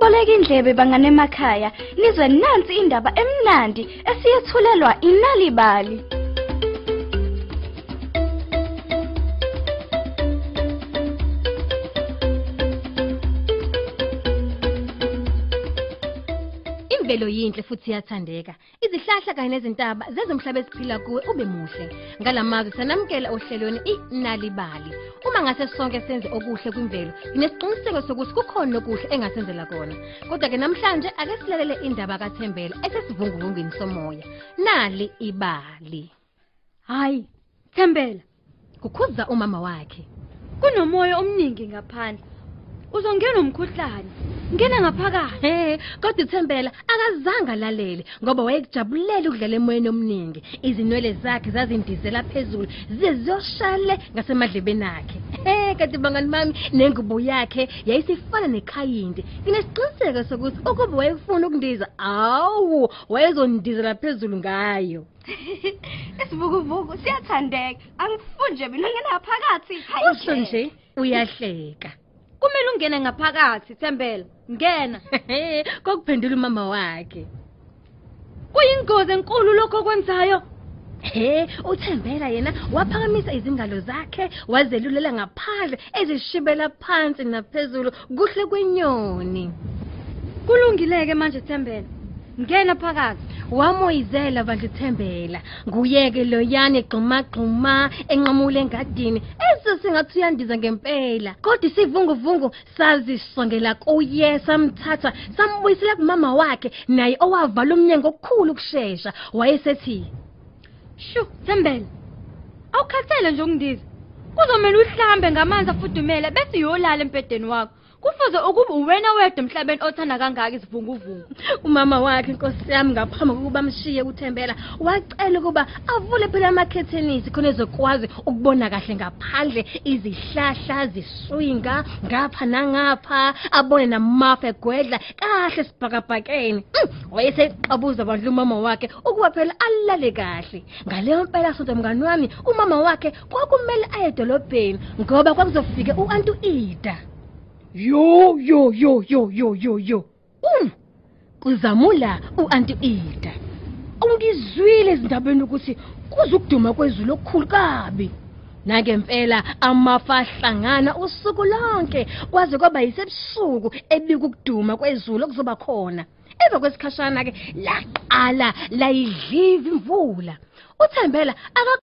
Beka indlebe bangane emakhaya nizwe nansi indaba emnandi esiyethulelwa inalibali. Imvelo yinhle futhi iyathandeka. Izihlahla kanye nezintaba zenza umhlaba esiphila kuwe ube muhle. Ngalamazwi sanamukela ohlelweni inalibali. Uma ngase sonke senze okuhle kwimvelo, nesiqiniseko sokuthi kukhona okuhle engasenzela kona. Kodwa ke namhlanje ake silalele indaba kaThembela esesivunguvungini somoya. Nali ibali. Hayi, Thembela, Kukhuza umama wakhe. kunomoya omningi ngaphandle. Uzongena umkhuhlane. Ngena ngaphakathi. He, kodwa uThembela akazange alalele ngoba wayekujabulela ukudlala emoyeni omningi. Izinwele zakhe zazindizela phezulu, zize ziyoshale ngasemadlebeni akhe. He, kanti bangani bami nengubo yakhe yayisifana nekhayindi. Nginesiqiniseko sokuthi ukuba wayefuna ukundiza, awu, wayezondizela phezulu ngayo. Isivukuvuku siyathandeka. Angifuni nje mina ngena phakathi. Usho nje uyahleka. Kumele ungene ngaphakathi, Thembela. Ngena. He, kokuphendula umama wakhe. Kuyingozi enkulu lokho okwenzayo. He, uThembela yena waphakamisa izingalo zakhe wazelulela ngaphandle ezishibela phansi naphezulu kuhle kwenyoni. Kulungileke manje Thembela. Ngena phakathi. Wamoyizela bandla uThembela. Nguyeke loyane gxuma gxuma enqamule engadini. Eso singathi uyandiza ngempela. Kodwa isivunguvungu sazisongela kuye samthatha sambuyisela kumama wakhe naye owavala umnyango okukhulu kusheshsha. Wayesethi Shu, Thembela. Awukhathele nje ukundiza. Kuzomela uhlambe ngamanzi afudumele bese uyolala empedeni wakho. Kufuze ukuba uwena wedwa emhlabeni othanda kangaka isivunguvungu. umama wakhe inkosi yami ngaphambi kokuba amshiye uThembela wacela ukuba avule phela amakhethenisi khona ezokwazi ukubona kahle ngaphandle izihlahla ziswinga ngapha nangapha abone namafa egwedla kahle sibhakabhakeni. Mm, wayeseqabuza bandla umama wakhe ukuba phela alale kahle. Ngaleyo mpela sonto mngani wami umama wakhe kwakumele aye edolobheni ngoba kwakuzofika uAntu Ida. Yo yo yo yo yo yo yo. Um kuzamula uAnti Ida ungizwile izindabeni ukuthi kuzukuduma kwezulu okukhulu kabi. Nakempela amafa ahlangana usuku lonke kwaze kwaba yisebusuku ebika ukuduma kwezulu okuzoba khona. Emva kwesikhashana ke laqala layidliva imvula. uThembela aka